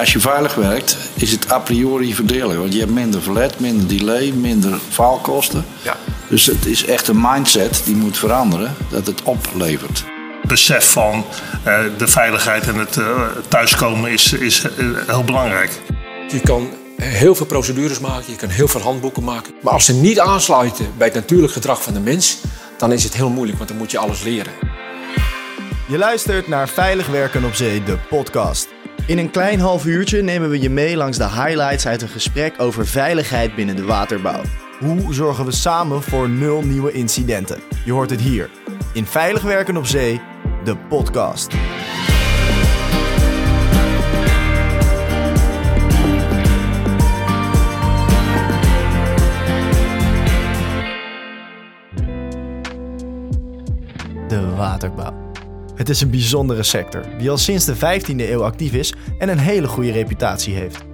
als je veilig werkt, is het a priori voordelig. Want je hebt minder verlet, minder delay, minder faalkosten. Ja. Dus het is echt een mindset die moet veranderen, dat het oplevert. Besef van uh, de veiligheid en het uh, thuiskomen is, is uh, heel belangrijk. Je kan heel veel procedures maken, je kan heel veel handboeken maken. Maar als ze niet aansluiten bij het natuurlijk gedrag van de mens, dan is het heel moeilijk, want dan moet je alles leren. Je luistert naar Veilig Werken op Zee, de podcast. In een klein half uurtje nemen we je mee langs de highlights uit een gesprek over veiligheid binnen de waterbouw. Hoe zorgen we samen voor nul nieuwe incidenten? Je hoort het hier, in Veilig Werken op Zee, de podcast. De waterbouw. Het is een bijzondere sector die al sinds de 15e eeuw actief is en een hele goede reputatie heeft.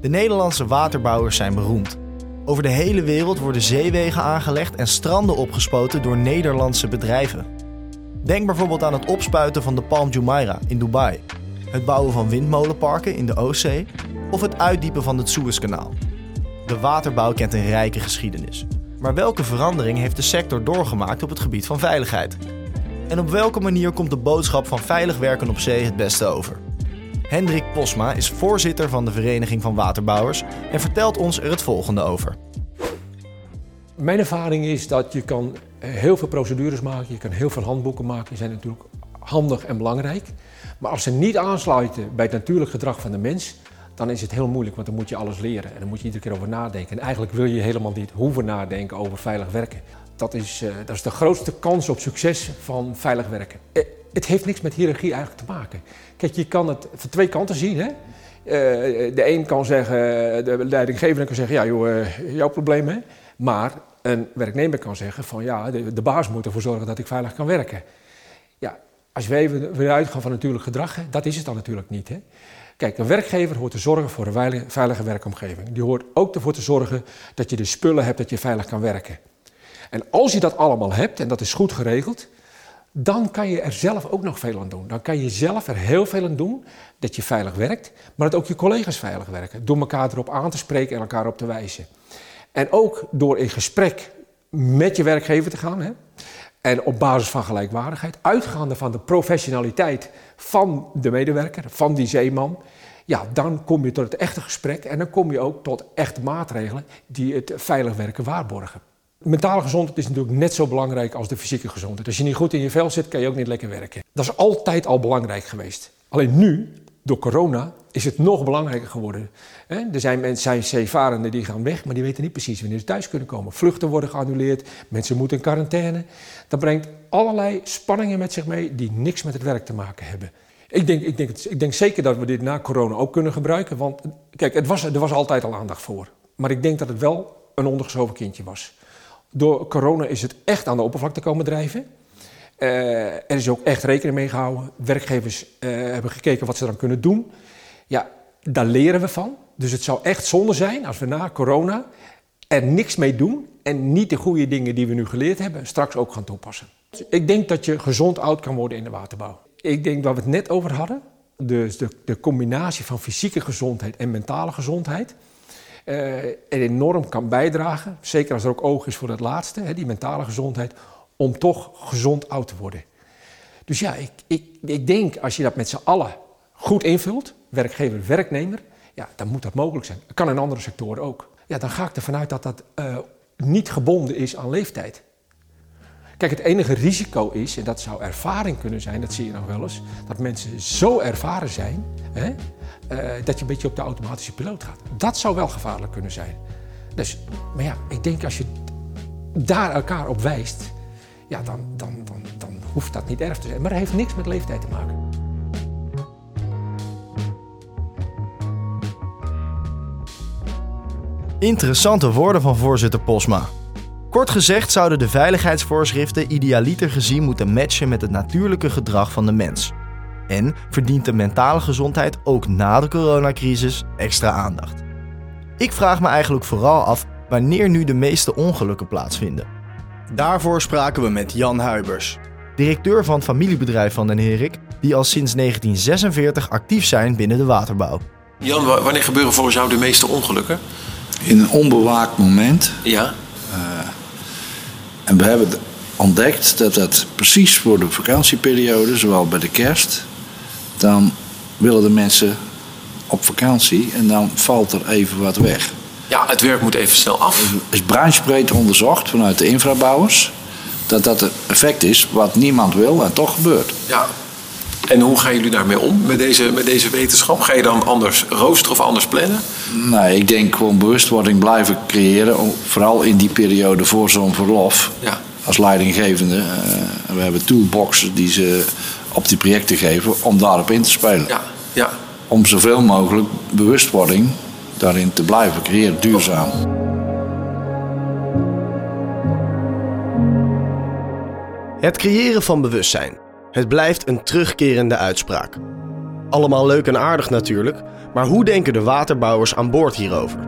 De Nederlandse waterbouwers zijn beroemd. Over de hele wereld worden zeewegen aangelegd en stranden opgespoten door Nederlandse bedrijven. Denk bijvoorbeeld aan het opspuiten van de Palm Jumeirah in Dubai, het bouwen van windmolenparken in de Oostzee of het uitdiepen van het Suezkanaal. De waterbouw kent een rijke geschiedenis. Maar welke verandering heeft de sector doorgemaakt op het gebied van veiligheid? En op welke manier komt de boodschap van veilig werken op zee het beste over? Hendrik Posma is voorzitter van de Vereniging van Waterbouwers en vertelt ons er het volgende over. Mijn ervaring is dat je kan heel veel procedures maken, je kan heel veel handboeken maken, die zijn natuurlijk handig en belangrijk. Maar als ze niet aansluiten bij het natuurlijk gedrag van de mens, dan is het heel moeilijk, want dan moet je alles leren en dan moet je iedere keer over nadenken. En eigenlijk wil je helemaal niet hoeven nadenken over veilig werken. Dat is, uh, dat is de grootste kans op succes van veilig werken. Uh, het heeft niks met hiërarchie eigenlijk te maken. Kijk, je kan het van twee kanten zien. Hè? Uh, de een kan zeggen, de leidinggevende kan zeggen, ja joh, jouw probleem hè. Maar een werknemer kan zeggen van ja, de, baas moet ervoor zorgen dat ik veilig kan werken. Ja, als even weer uitgaan van natuurlijk gedrag, dat is het dan natuurlijk niet. Hè? Kijk, een werkgever hoort te zorgen voor een veilige werkomgeving. Die hoort ook ervoor te zorgen dat je de spullen hebt dat je veilig kan werken. En als je dat allemaal hebt, en dat is goed geregeld, dan kan je er zelf ook nog veel aan doen. Dan kan je zelf er heel veel aan doen dat je veilig werkt, maar dat ook je collega's veilig werken. Door elkaar erop aan te spreken en elkaar op te wijzen. En ook door in gesprek met je werkgever te gaan. Hè? En op basis van gelijkwaardigheid, uitgaande van de professionaliteit van de medewerker, van die zeeman. Ja, dan kom je tot het echte gesprek en dan kom je ook tot echte maatregelen die het veilig werken waarborgen. Mentale gezondheid is natuurlijk net zo belangrijk als de fysieke gezondheid. Als je niet goed in je vel zit, kan je ook niet lekker werken. Dat is altijd al belangrijk geweest. Alleen nu, door corona, is het nog belangrijker geworden. Er zijn mensen, zijn zeevarenden die gaan weg, maar die weten niet precies wanneer ze thuis kunnen komen. Vluchten worden geannuleerd, mensen moeten in quarantaine. Dat brengt allerlei spanningen met zich mee die niks met het werk te maken hebben. Ik denk, ik, denk, ik denk zeker dat we dit na corona ook kunnen gebruiken. Want kijk, het was, er was altijd al aandacht voor. Maar ik denk dat het wel een ondergeschoven kindje was. Door corona is het echt aan de oppervlakte komen drijven. Uh, er is ook echt rekening mee gehouden. Werkgevers uh, hebben gekeken wat ze dan kunnen doen. Ja, daar leren we van. Dus het zou echt zonde zijn als we na corona er niks mee doen en niet de goede dingen die we nu geleerd hebben straks ook gaan toepassen. Ik denk dat je gezond oud kan worden in de waterbouw. Ik denk waar we het net over hadden, dus de, de combinatie van fysieke gezondheid en mentale gezondheid, er enorm kan bijdragen, zeker als er ook oog is voor het laatste, hè, die mentale gezondheid, om toch gezond oud te worden. Dus ja, ik, ik, ik denk als je dat met z'n allen goed invult, werkgever, werknemer, ja, dan moet dat mogelijk zijn. Dat kan in andere sectoren ook. Ja, dan ga ik ervan uit dat dat uh, niet gebonden is aan leeftijd. Kijk, het enige risico is, en dat zou ervaring kunnen zijn, dat zie je nog wel eens, dat mensen zo ervaren zijn hè, dat je een beetje op de automatische piloot gaat. Dat zou wel gevaarlijk kunnen zijn. Dus, maar ja, ik denk als je daar elkaar op wijst, ja, dan, dan, dan, dan hoeft dat niet erg te zijn. Maar dat heeft niks met leeftijd te maken. Interessante woorden van voorzitter Posma. Kort gezegd zouden de veiligheidsvoorschriften idealiter gezien moeten matchen met het natuurlijke gedrag van de mens. En verdient de mentale gezondheid ook na de coronacrisis extra aandacht. Ik vraag me eigenlijk vooral af wanneer nu de meeste ongelukken plaatsvinden. Daarvoor spraken we met Jan Huibers, directeur van het familiebedrijf van Den Herik, die al sinds 1946 actief zijn binnen de waterbouw. Jan, wanneer gebeuren volgens jou de meeste ongelukken? In een onbewaakt moment. Ja. En we hebben ontdekt dat dat precies voor de vakantieperiode, zowel bij de kerst, dan willen de mensen op vakantie en dan valt er even wat weg. Ja, het werk moet even snel af. Het is branchebreed onderzocht vanuit de infrabouwers dat dat het effect is wat niemand wil en toch gebeurt. Ja. En hoe gaan jullie daarmee om met deze, met deze wetenschap? Ga je dan anders roosteren of anders plannen? Nee, ik denk gewoon bewustwording blijven creëren, vooral in die periode voor zo'n verlof. Ja. Als leidinggevende. Uh, we hebben toolboxen die ze op die projecten geven om daarop in te spelen. Ja, ja. Om zoveel mogelijk bewustwording daarin te blijven creëren, duurzaam. Het creëren van bewustzijn. Het blijft een terugkerende uitspraak. Allemaal leuk en aardig natuurlijk, maar hoe denken de waterbouwers aan boord hierover?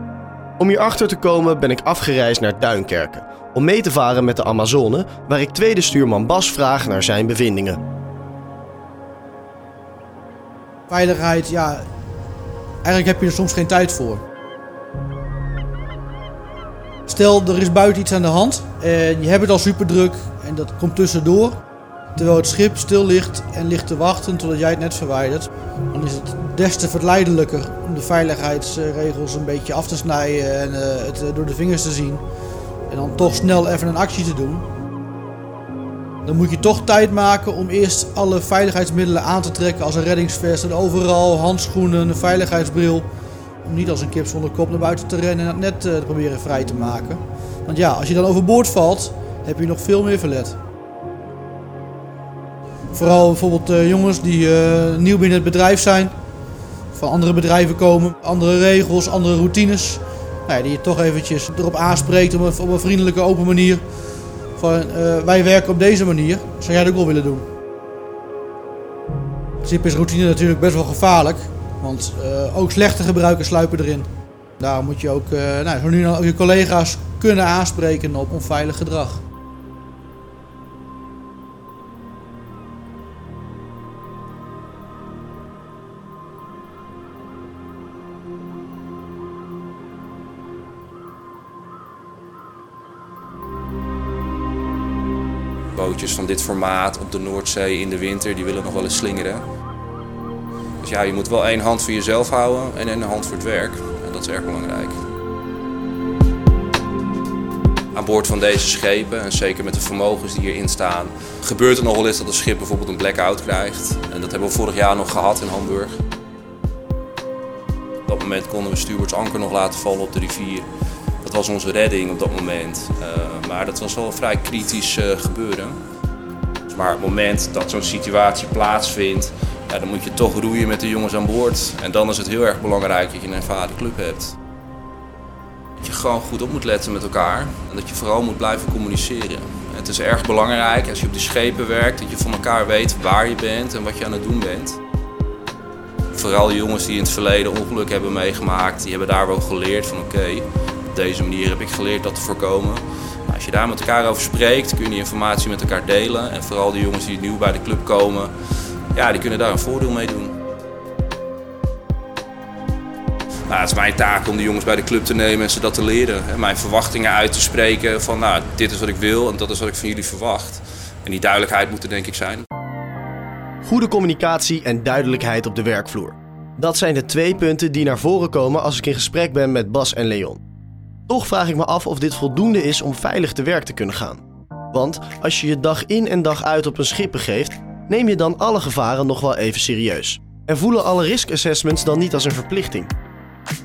Om hierachter te komen ben ik afgereisd naar Duinkerken om mee te varen met de Amazone, waar ik tweede stuurman Bas vraag naar zijn bevindingen. Veiligheid, ja, eigenlijk heb je er soms geen tijd voor. Stel, er is buiten iets aan de hand en je hebt het al super druk en dat komt tussendoor. Terwijl het schip stil ligt en ligt te wachten totdat jij het net verwijdert. Dan is het des te verleidelijker om de veiligheidsregels een beetje af te snijden en eh, het door de vingers te zien. En dan toch snel even een actie te doen. Dan moet je toch tijd maken om eerst alle veiligheidsmiddelen aan te trekken. Als een reddingsvest en overal handschoenen, een veiligheidsbril. Om niet als een kip zonder kop naar buiten te rennen en het net eh, te proberen vrij te maken. Want ja, als je dan overboord valt, heb je nog veel meer verlet. Vooral bijvoorbeeld uh, jongens die uh, nieuw binnen het bedrijf zijn. Van andere bedrijven komen, andere regels, andere routines. Nou, die je toch eventjes erop aanspreekt op op een vriendelijke, open manier. Van uh, wij werken op deze manier, zou jij dat ook willen doen? In principe is routine natuurlijk best wel gevaarlijk. Want ook slechte gebruikers sluipen erin. Daar moet je ook nou, zo nu ook je collega's kunnen aanspreken op onveilig gedrag. Van dit formaat op de Noordzee in de winter, die willen nog wel eens slingeren. Dus ja, je moet wel één hand voor jezelf houden en één hand voor het werk. En dat is erg belangrijk. Aan boord van deze schepen, en zeker met de vermogens die hierin staan, gebeurt het nog wel eens dat een schip bijvoorbeeld een blackout krijgt. En dat hebben we vorig jaar nog gehad in Hamburg. Op dat moment konden we Stuarts anker nog laten vallen op de rivier. Dat was onze redding op dat moment. Uh, maar dat was wel een vrij kritisch uh, gebeuren. Dus maar op het moment dat zo'n situatie plaatsvindt, ja, dan moet je toch roeien met de jongens aan boord. En dan is het heel erg belangrijk dat je een ervaren club hebt. Dat je gewoon goed op moet letten met elkaar en dat je vooral moet blijven communiceren. Het is erg belangrijk als je op die schepen werkt, dat je van elkaar weet waar je bent en wat je aan het doen bent. Vooral de jongens die in het verleden ongeluk hebben meegemaakt, die hebben daar wel geleerd van oké, op deze manier heb ik geleerd dat te voorkomen. Nou, als je daar met elkaar over spreekt, kun je die informatie met elkaar delen. En vooral de jongens die nieuw bij de club komen, ja, die kunnen daar een voordeel mee doen. Nou, het is mijn taak om de jongens bij de club te nemen en ze dat te leren. En mijn verwachtingen uit te spreken van nou, dit is wat ik wil en dat is wat ik van jullie verwacht. En die duidelijkheid moet er denk ik zijn. Goede communicatie en duidelijkheid op de werkvloer. Dat zijn de twee punten die naar voren komen als ik in gesprek ben met Bas en Leon. Toch vraag ik me af of dit voldoende is om veilig te werk te kunnen gaan. Want als je je dag in en dag uit op een schip begeeft, neem je dan alle gevaren nog wel even serieus. En voelen alle risk assessments dan niet als een verplichting.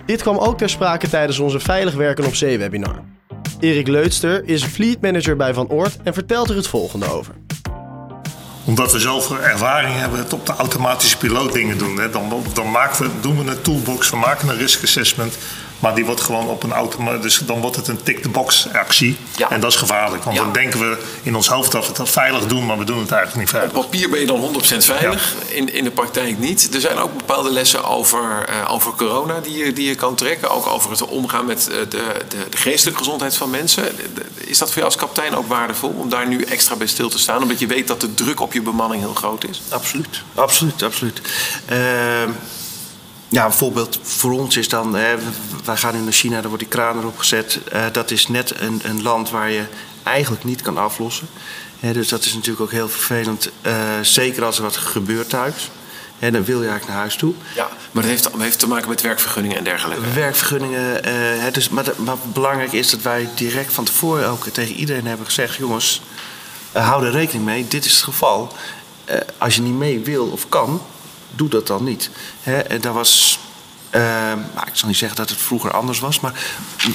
Dit kwam ook ter sprake tijdens onze Veilig Werken op Zee webinar. Erik Leutster is fleet manager bij Van Oort en vertelt er het volgende over omdat we zoveel ervaring hebben op de automatische piloot dingen doen. Dan, dan maken we, doen we een toolbox, we maken een risk assessment. Maar die wordt gewoon op een auto. Dus dan wordt het een tick-the-box actie. Ja. En dat is gevaarlijk. Want dan denken we in ons hoofd dat we het veilig doen, maar we doen het eigenlijk niet veilig. Op papier ben je dan 100% veilig, in, in de praktijk niet. Er zijn ook bepaalde lessen over, uh, over corona die je, die je kan trekken. Ook over het omgaan met uh, de, de, de, geestelijke gezondheid van mensen. Is dat voor jou als kapitein ook waardevol om daar nu extra bij stil te staan? Omdat je weet dat de druk op je bemanning heel groot is? Absoluut, absoluut, absoluut. Uh, ja, bijvoorbeeld voor ons is dan, hè, wij gaan nu naar China, daar wordt die kraan erop gezet. Eh, dat is net een, een land waar je eigenlijk niet kan aflossen. Dus dat is natuurlijk ook heel vervelend, eh, zeker als er wat gebeurt thuis. Hè, dan wil je eigenlijk naar huis toe. Ja, maar dat heeft, heeft te maken met werkvergunningen en dergelijke. Werkvergunningen, eh, dus, maar, maar belangrijk is dat wij direct van tevoren ook tegen iedereen hebben gezegd: jongens, hou er rekening mee, dit is het geval. Als je niet mee wil of kan, doe dat dan niet. En daar was, eh, nou, ik zal niet zeggen dat het vroeger anders was, maar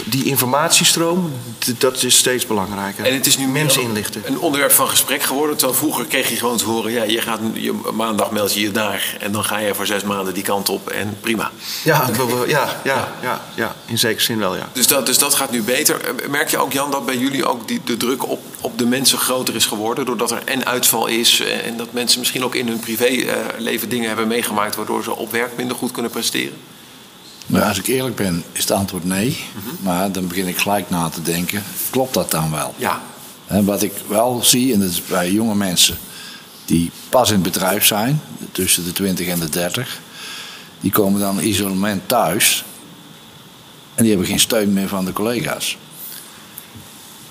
die informatiestroom, dat is steeds belangrijker. En het is nu mensen inlichten. een onderwerp van gesprek geworden. Terwijl vroeger kreeg je gewoon te horen... Ja, je gaat je, maandag meld je je daar... en dan ga je voor zes maanden die kant op en prima. Ja, ja, ja, ja, in zekere zin wel, ja. Dus dat, dus dat gaat nu beter. Eh, Merk je ook, Jan, dat bij jullie ook die, de druk op, op de mensen groter is geworden? Doordat er en uitval is eh, en dat mensen misschien ook in hun privéleven dingen hebben meegemaakt... waardoor ze op werk minder goed kunnen presteren? Maar als ik eerlijk ben, is het antwoord nee. Maar dan begin ik gelijk na te denken, klopt dat dan wel? Ja. Wat ik wel zie, en dat is bij jonge mensen die pas in het bedrijf zijn, tussen de 20 en de 30, die komen dan in isolement thuis en die hebben geen steun meer van de collega's.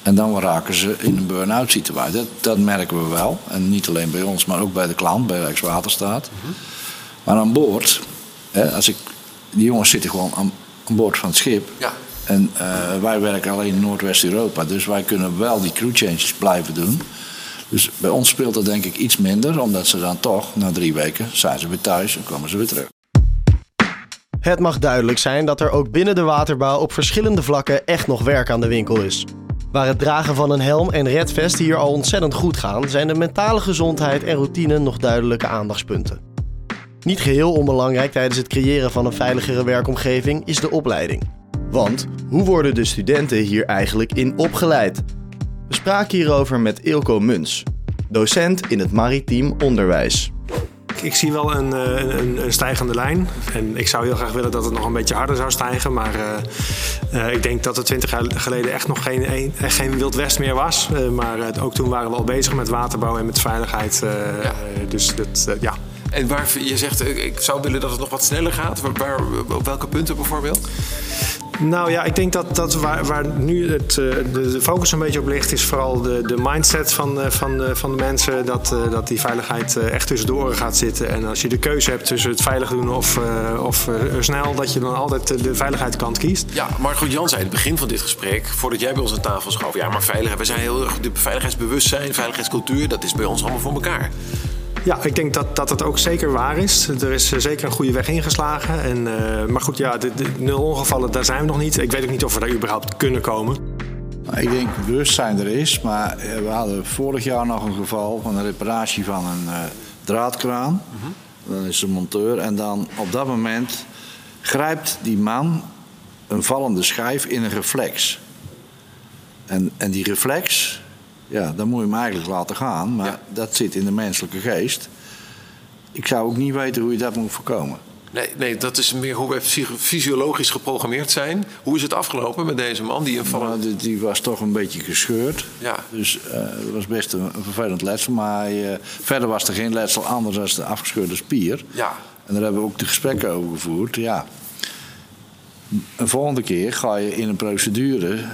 En dan raken ze in een burn-out situatie. Dat, dat merken we wel. En niet alleen bij ons, maar ook bij de klant, bij Rijkswaterstaat. Maar aan boord, hè, als ik, die jongens zitten gewoon aan, aan boord van het schip. Ja. En eh, wij werken alleen in Noordwest-Europa. Dus wij kunnen wel die crew changes blijven doen. Dus bij ons speelt dat denk ik iets minder. Omdat ze dan toch, na drie weken, zijn ze weer thuis en komen ze weer terug. Het mag duidelijk zijn dat er ook binnen de waterbouw op verschillende vlakken echt nog werk aan de winkel is. Waar het dragen van een helm en redvest hier al ontzettend goed gaan, zijn de mentale gezondheid en routine nog duidelijke aandachtspunten. Niet geheel onbelangrijk tijdens het creëren van een veiligere werkomgeving is de opleiding. Want hoe worden de studenten hier eigenlijk in opgeleid? We spraken hierover met Ilko Muns, docent in het maritiem onderwijs. Ik zie wel een, eh, een, een stijgende lijn. En ik zou heel graag willen dat het nog een beetje harder zou stijgen. Maar eh, eh, ik denk dat het 20 jaar geleden echt nog geen, geen Wild West meer was. Maar ook toen waren we al bezig met waterbouw en met veiligheid. dus dat, ja. En waar je zegt, eh, ik zou willen dat het nog wat sneller gaat. Waar, waar- op welke punten bijvoorbeeld? Nou ja, ik denk dat, dat waar, waar nu het, eh, de, focus een beetje op ligt, is vooral de, de mindset van, eh, van, de, van de mensen. Dat, dat die veiligheid echt tussen de oren gaat zitten. En als je de keuze hebt tussen het veilig doen of, of snel, dat je dan altijd de veiligheidskant kiest. Ja, Margot Jan zei in het begin van dit gesprek, voordat jij bij ons aan tafel schoof, ja, maar veilig, we zijn heel erg de veiligheidsbewustzijn, veiligheidscultuur, dat is bij ons allemaal voor elkaar. Ja, ik denk dat, dat het ook zeker waar is. Er is eh, zeker een goede weg ingeslagen. En, eh, maar goed, ja, de, de nul ongevallen, daar zijn we nog niet. Ik weet ook niet of we daar überhaupt kunnen komen. Ik denk bewustzijn er is, maar eh, we hadden vorig jaar nog een geval van een reparatie van een draadkraan. Dan is de monteur en dan op dat moment grijpt die man een vallende schijf in een reflex. En, en die reflex, ja, dan moet je hem eigenlijk laten gaan, maar Ja. dat zit in de menselijke geest. Ik zou ook niet weten hoe je dat moet voorkomen. Nee, nee, dat is meer hoe we psycho- fysiologisch geprogrammeerd zijn. Hoe is het afgelopen met deze man die een Maar vallen... die, die was toch een beetje gescheurd. Ja. Dus het was best een, een vervelend letsel. Maar eh, verder was er geen letsel anders dan de afgescheurde spier. Ja. En daar hebben we ook de gesprekken over gevoerd. Ja. Een volgende keer ga je in een procedure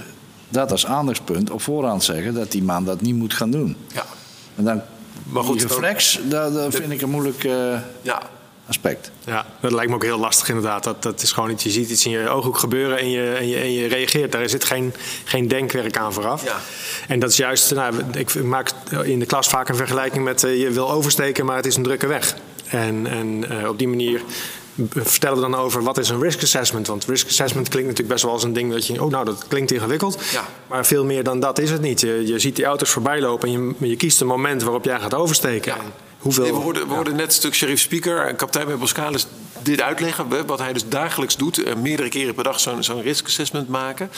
dat als aandachtspunt op voorhand zeggen dat die man dat niet moet gaan doen. Ja. En dan, Maar goed, die reflex, dat, dat vind ik een moeilijk eh, Ja. aspect. Ja, dat lijkt me ook heel lastig inderdaad. Dat, dat is gewoon iets, je ziet iets in je ooghoek gebeuren en je, en je, en je reageert. Daar zit geen, geen denkwerk aan vooraf. Ja. En dat is juist, nou, ik maak in de klas vaak een vergelijking met eh, je wil oversteken, maar het is een drukke weg. En, en eh, op die manier vertellen we dan over wat is een risk assessment. Want risk assessment klinkt natuurlijk best wel als een ding dat je, oh nou dat klinkt ingewikkeld. Ja. Maar veel meer dan dat is het niet. Je, je ziet die auto's voorbij lopen en je, je kiest een moment waarop jij gaat oversteken. Ja. Hoeveel, Nee, we hoorden, we hoorden net een stuk sheriff speaker, en kapitein bij Boskalis, dit uitleggen. Wat hij dus dagelijks doet, eh, meerdere keren per dag zo'n zo'n risk assessment maken.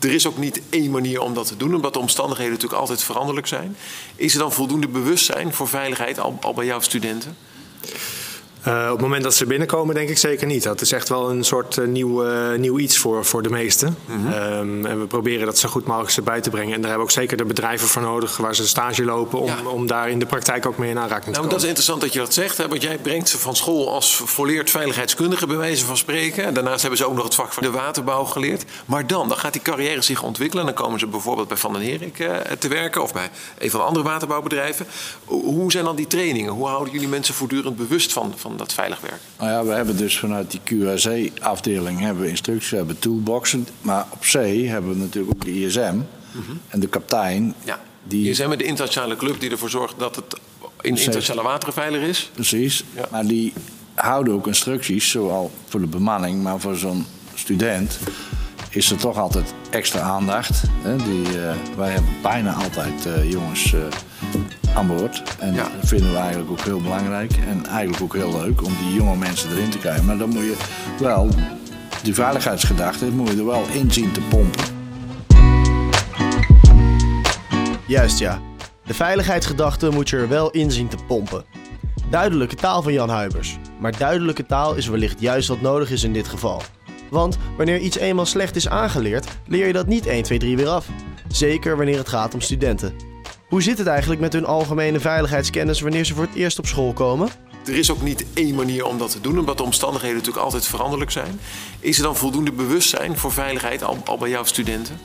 Er is ook niet één manier om dat te doen, omdat de omstandigheden natuurlijk altijd veranderlijk zijn. Is er dan voldoende bewustzijn voor veiligheid al, al bij jouw studenten? Uh, op het moment dat ze binnenkomen, denk ik zeker niet. Dat is echt wel een soort uh, nieuw, uh, nieuw iets voor, voor de meesten. Mm -hmm. um, en we proberen dat zo goed mogelijk erbij te brengen. En daar hebben we ook zeker de bedrijven voor nodig waar ze stage lopen om, ja. om daar in de praktijk ook mee in aanraking te nou, komen. Dat is interessant dat je dat zegt, hè, want jij brengt ze van school als volleerd veiligheidskundige, bij wijze van spreken. En daarnaast hebben ze ook nog het vak van de waterbouw geleerd. Maar dan, dan gaat die carrière zich ontwikkelen. Dan komen ze bijvoorbeeld bij Van den Herik te werken of bij een van de andere waterbouwbedrijven. Hoe zijn dan die trainingen? Hoe houden jullie mensen voortdurend bewust van, van dat veilig werk? Nou ja, we hebben dus vanuit die QRC-afdeling hebben we instructies, we hebben toolboxen. Maar op zee hebben we natuurlijk ook de ISM mm -hmm. en de kapitein. Ja, die... ISM is de internationale club die ervoor zorgt dat het in internationale wateren veilig is. Precies, ja. maar die houden ook instructies, zowel voor de bemanning, maar voor zo'n student is er toch altijd extra aandacht. Hè? Die, uh, wij hebben bijna altijd uh, jongens uh, aan boord. En ja. dat vinden we eigenlijk ook heel belangrijk. En eigenlijk ook heel leuk om die jonge mensen erin te krijgen. Maar dan moet je wel, die veiligheidsgedachte, moet je er wel in zien te pompen. Juist ja, de veiligheidsgedachte moet je er wel in zien te pompen. Duidelijke taal van Jan Huibers. Maar duidelijke taal is wellicht juist wat nodig is in dit geval. Want wanneer iets eenmaal slecht is aangeleerd, leer je dat niet 1, 2, 3 weer af. Zeker wanneer het gaat om studenten. Hoe zit het eigenlijk met hun algemene veiligheidskennis wanneer ze voor het eerst op school komen? Er is ook niet één manier om dat te doen, omdat de omstandigheden natuurlijk altijd veranderlijk zijn. Is er dan voldoende bewustzijn voor veiligheid al, al bij jouw studenten?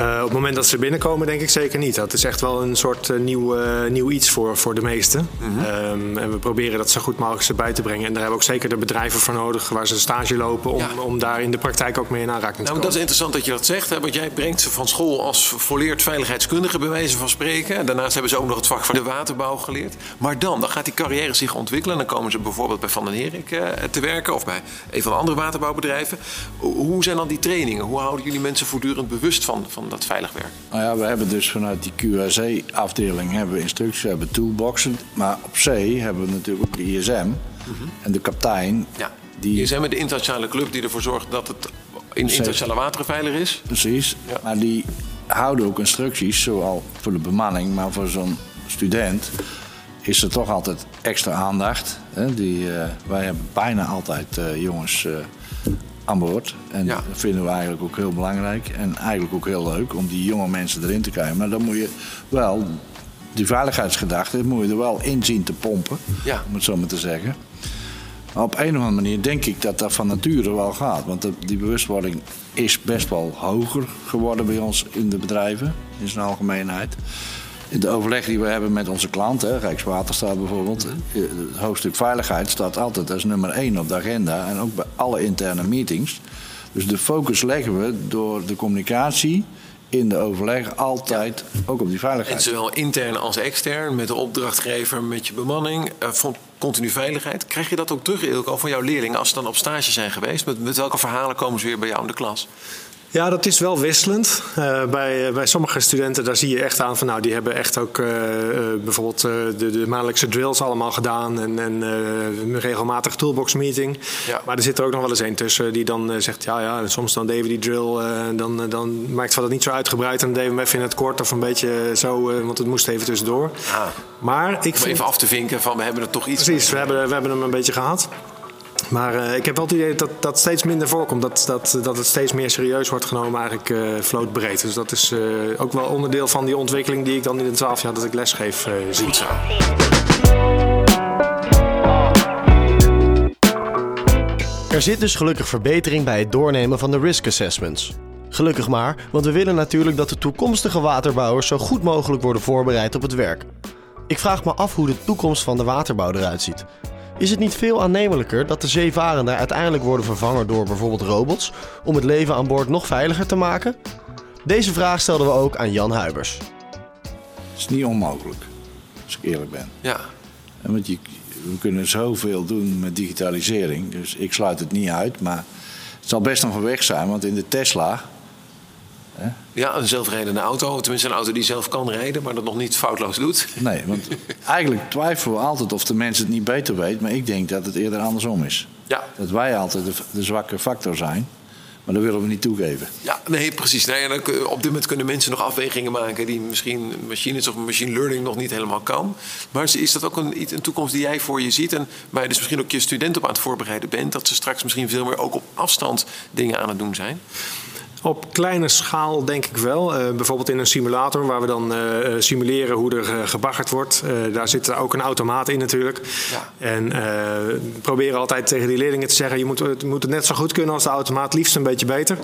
Uh, op het moment dat ze binnenkomen, denk ik zeker niet. Dat is echt wel een soort uh, nieuw, uh, nieuw iets voor, voor de meesten. -hmm. um, en we proberen dat zo goed mogelijk erbij te brengen. En daar hebben we ook zeker de bedrijven voor nodig waar ze stage lopen om, ja. om daar in de praktijk ook mee in aanraking te nou, komen. Dat is interessant dat je dat zegt, hè, want jij brengt ze van school als volleerd veiligheidskundige, bij wijze van spreken. En daarnaast hebben ze ook nog het vak van de waterbouw geleerd. Maar dan, dan gaat die carrière zich ontwikkelen. En dan komen ze bijvoorbeeld bij Van den Herik te werken of bij een van de andere waterbouwbedrijven. Hoe zijn dan die trainingen? Hoe houden jullie mensen voortdurend bewust van, van dat veilig werk? Nou ja, we hebben dus vanuit die QRC-afdeling hebben we instructies, we hebben toolboxen. Maar op zee hebben we natuurlijk ook de ISM mm -hmm. en de kapitein. Ja, die... ISM is de internationale club die ervoor zorgt dat het in internationale wateren veilig is. Precies, ja. maar die houden ook instructies, zowel voor de bemanning, maar voor zo'n student is er toch altijd extra aandacht. Hè? Die, uh, wij hebben bijna altijd uh, jongens uh, aan boord. En ja. dat vinden we eigenlijk ook heel belangrijk. En eigenlijk ook heel leuk om die jonge mensen erin te krijgen. Maar dan moet je wel, die veiligheidsgedachte, moet je er wel in zien te pompen. Ja. Om het zo maar te zeggen. Maar op een of andere manier denk ik dat dat van nature wel gaat. Want die bewustwording is best wel hoger geworden bij ons in de bedrijven, in zijn algemeenheid. In de overleg die we hebben met onze klanten, Rijkswaterstaat bijvoorbeeld, het hoofdstuk veiligheid staat altijd als nummer één op de agenda en ook bij alle interne meetings. Dus de focus leggen we door de communicatie in de overleg altijd ook op die veiligheid. En zowel intern als extern, met de opdrachtgever, met je bemanning, uh, van continu veiligheid. Krijg je dat ook terug, Ilko, van jouw leerlingen als ze dan op stage zijn geweest? Met, met welke verhalen komen ze weer bij jou in de klas? Ja, dat is wel wisselend. Uh, bij, bij sommige studenten daar zie je echt aan van nou, die hebben echt ook uh, uh, bijvoorbeeld de, de, maandelijkse drills allemaal gedaan en, en een regelmatig toolbox meeting. Ja. Maar er zit er ook nog wel eens een tussen die dan zegt ja, ja, soms dan deden we die drill, dan, dan maakt het niet zo uitgebreid en dan deden we even in het kort of een beetje zo, want het moest even tussendoor. Ah. Maar ik Om vind... even af te vinken van we hebben er toch iets. Precies, we hebben, we hebben hem een beetje gehad. Maar uh, ik heb wel het idee dat dat steeds minder voorkomt. Dat, dat, dat het steeds meer serieus wordt genomen, eigenlijk uh, vlootbreed. Dus dat is uh, ook wel onderdeel van die ontwikkeling die ik dan in de twaalf jaar dat ik lesgeef zie. Goed zo. Er zit dus gelukkig verbetering bij het doornemen van de risk assessments. Gelukkig maar, want we willen natuurlijk dat de toekomstige waterbouwers zo goed mogelijk worden voorbereid op het werk. Ik vraag me af hoe de toekomst van de waterbouw eruit ziet. Is het niet veel aannemelijker dat de zeevarenden uiteindelijk worden vervangen door bijvoorbeeld robots om het leven aan boord nog veiliger te maken? Deze vraag stelden we ook aan Jan Huibers. Het is niet onmogelijk, als ik eerlijk ben. Ja. En want je, we kunnen zoveel doen met digitalisering, dus ik sluit het niet uit, maar het zal best nog een weg zijn, want in de Tesla. Hè? Ja, een zelfrijdende auto. Tenminste, een auto die zelf kan rijden, maar dat nog niet foutloos doet. Nee, want eigenlijk twijfelen we altijd of de mens het niet beter weet. Maar ik denk dat het eerder andersom is. Ja. Dat wij altijd de, de zwakke factor zijn. Maar dat willen we niet toegeven. Ja, nee, precies. Nee, en dan, op dit moment kunnen mensen nog afwegingen maken die misschien machines of machine learning nog niet helemaal kan. Maar is- dat ook een, een toekomst die jij voor je ziet en waar je dus misschien ook je student op aan het voorbereiden bent, dat ze straks misschien veel meer ook op afstand dingen aan het doen zijn? Op kleine schaal denk ik wel. Eh, bijvoorbeeld in een simulator waar we dan eh, eh, simuleren hoe er gebaggerd wordt. Daar zit ook een automaat in natuurlijk. Ja. En we proberen altijd tegen die leerlingen te zeggen... je moet, het moet het net zo goed kunnen als de automaat, liefst een beetje beter.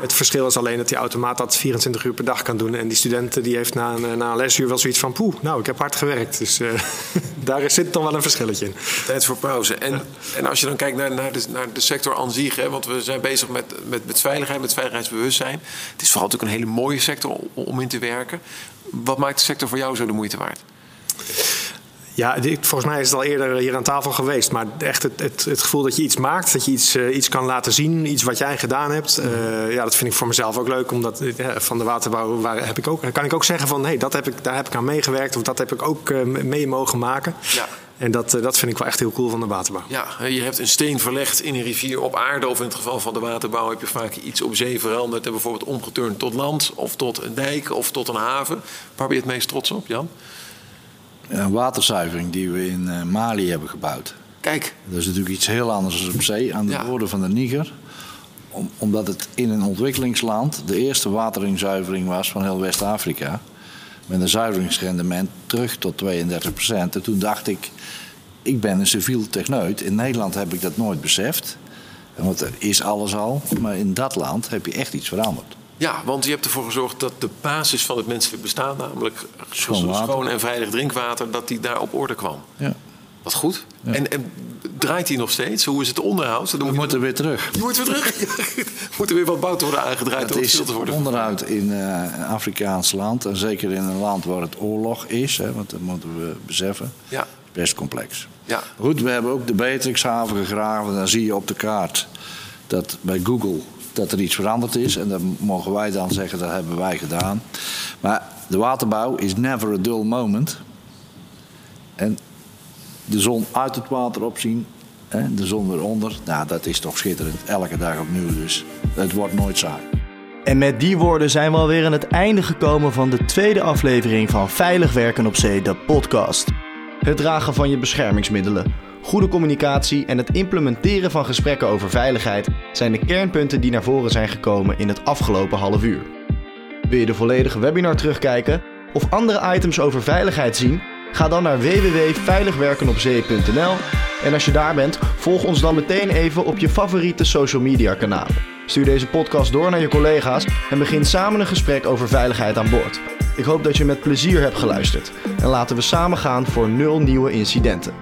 Het verschil is alleen dat die automaat dat 24 uur per dag kan doen. En die student die heeft na een, na een lesuur wel zoiets van... poeh, nou, ik heb hard gewerkt. Dus daar zit toch wel een verschilletje in. Tijd voor pauze. En, en als je dan kijkt naar, naar, de, naar de sector aan zich, hè, want we zijn bezig met, met, met veiligheid, met veiligheidsbewustzijn. Het is vooral natuurlijk een hele mooie sector om, in te werken. Wat maakt de sector voor jou zo de moeite waard? Ja, volgens mij is het al eerder hier aan tafel geweest. Maar echt het, het, het gevoel dat je iets maakt, dat je iets, eh, iets kan laten zien, iets wat jij gedaan hebt. eh, ja, dat vind ik voor mezelf ook leuk. Omdat eh, van de waterbouw waar heb ik ook, kan ik ook zeggen van hey, dat heb ik, daar heb ik aan meegewerkt of dat heb ik ook mee mogen maken. Ja. En dat, eh, dat vind ik wel echt heel cool van de waterbouw. Ja, je hebt een steen verlegd in een rivier op aarde, of in het geval van de waterbouw heb je vaak iets op zee veranderd en bijvoorbeeld omgeturnd tot land, of tot een dijk, of tot een haven. Waar ben je het meest trots op, Jan? Een waterzuivering die we in eh, Mali hebben gebouwd. Kijk, Dat is natuurlijk iets heel anders dan op zee, aan de Ja. van de Niger. Om, omdat het in een ontwikkelingsland de eerste wateringzuivering was van heel West-Afrika. Met een zuiveringsrendement terug tot 32 procent. En toen dacht ik, ik ben een civiel techneut. In Nederland heb ik dat nooit beseft. Want er is alles al. Maar in dat land heb je echt iets veranderd. ja, want je hebt ervoor gezorgd dat de basis van het menselijk bestaan, namelijk Schoon schoon en veilig drinkwater, dat die daar op orde kwam. Ja. Wat goed. En, en draait die nog steeds? Hoe is het onderhoud? Dan We moet je- moeten weer terug. Je moet weer terug. Moet er weer wat bouten worden aangedraaid Het om is stil te worden. onderhoud in eh, een Afrikaans land. En zeker in een land waar het oorlog is. Hè, want dat moeten we beseffen. Ja, Best complex. ja. Goed, we hebben ook de Beatrixhaven gegraven. Dan zie je op de kaart dat bij Google dat er iets veranderd is. En dan mogen wij dan zeggen dat hebben wij gedaan. Maar de waterbouw is never a dull moment. En de zon uit het water opzien, hè, de zon eronder. Nou, dat is toch schitterend. Elke dag opnieuw dus. Het wordt nooit saai. En met die woorden zijn we alweer aan het einde gekomen van de tweede aflevering van Veilig Werken op Zee, de podcast. Het dragen van je beschermingsmiddelen, goede communicatie en het implementeren van gesprekken over veiligheid zijn de kernpunten die naar voren zijn gekomen in het afgelopen half uur. Wil je de volledige webinar terugkijken of andere items over veiligheid zien? Ga dan naar www.veiligwerkenopzee.nl en als je daar bent, volg ons dan meteen even op je favoriete social media kanalen. Stuur deze podcast door naar je collega's en begin samen een gesprek over veiligheid aan boord. Ik hoop dat je met plezier hebt geluisterd en laten we samen gaan voor nul nieuwe incidenten.